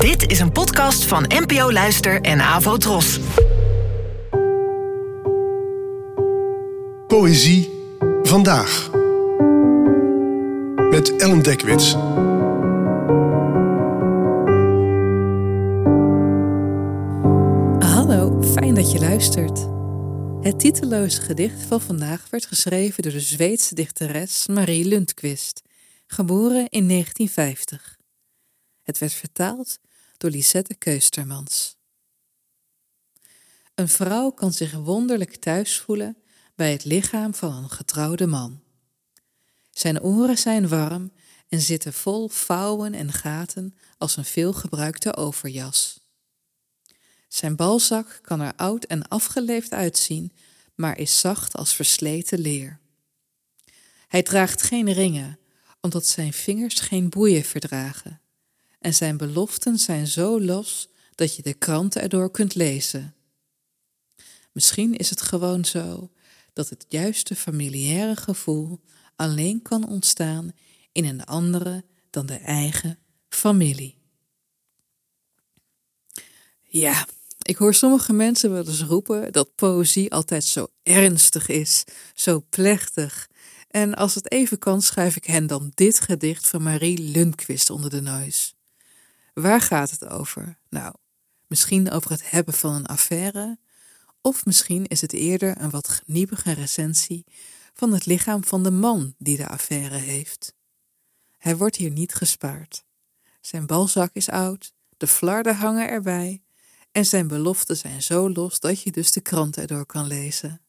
Dit is een podcast van NPO Luister en Avo Tros. Poëzie vandaag. Met Ellen Dekwits. Hallo, fijn dat je luistert. Het titeloze gedicht van vandaag werd geschreven door de Zweedse dichteres Marie Lundqvist, geboren in 1950. Het werd vertaald door Lisette Keustermans. Een vrouw kan zich wonderlijk thuis voelen bij het lichaam van een getrouwde man. Zijn oren zijn warm en zitten vol vouwen en gaten als een veelgebruikte overjas. Zijn balzak kan er oud en afgeleefd uitzien, maar is zacht als versleten leer. Hij draagt geen ringen, omdat zijn vingers geen boeien verdragen. En zijn beloften zijn zo los dat je de kranten erdoor kunt lezen. Misschien is het gewoon zo dat het juiste familiaire gevoel alleen kan ontstaan in een andere dan de eigen familie. Ja, ik hoor sommige mensen wel eens roepen dat poëzie altijd zo ernstig is, zo plechtig. En als het even kan, schrijf ik hen dan dit gedicht van Marie Lundqvist onder de neus. Waar gaat het over? Nou, misschien over het hebben van een affaire, of misschien is het eerder een wat geniepige recensie van het lichaam van de man die de affaire heeft. Hij wordt hier niet gespaard. Zijn balzak is oud, de flarden hangen erbij en zijn beloften zijn zo los dat je dus de kranten erdoor kan lezen.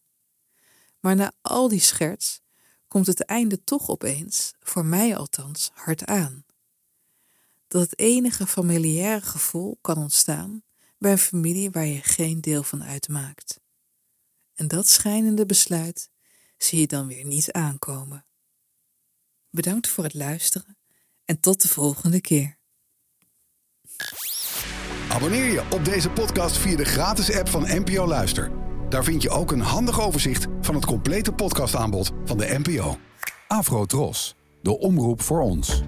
Maar na al die scherts komt het einde toch opeens, voor mij althans, hard aan. Dat het enige familiaire gevoel kan ontstaan bij een familie waar je geen deel van uitmaakt. En dat schijnende besluit zie je dan weer niet aankomen. Bedankt voor het luisteren en tot de volgende keer. Abonneer je op deze podcast via de gratis app van NPO Luister. Daar vind je ook een handig overzicht van het complete podcastaanbod van de NPO. Afro Tros, de omroep voor ons.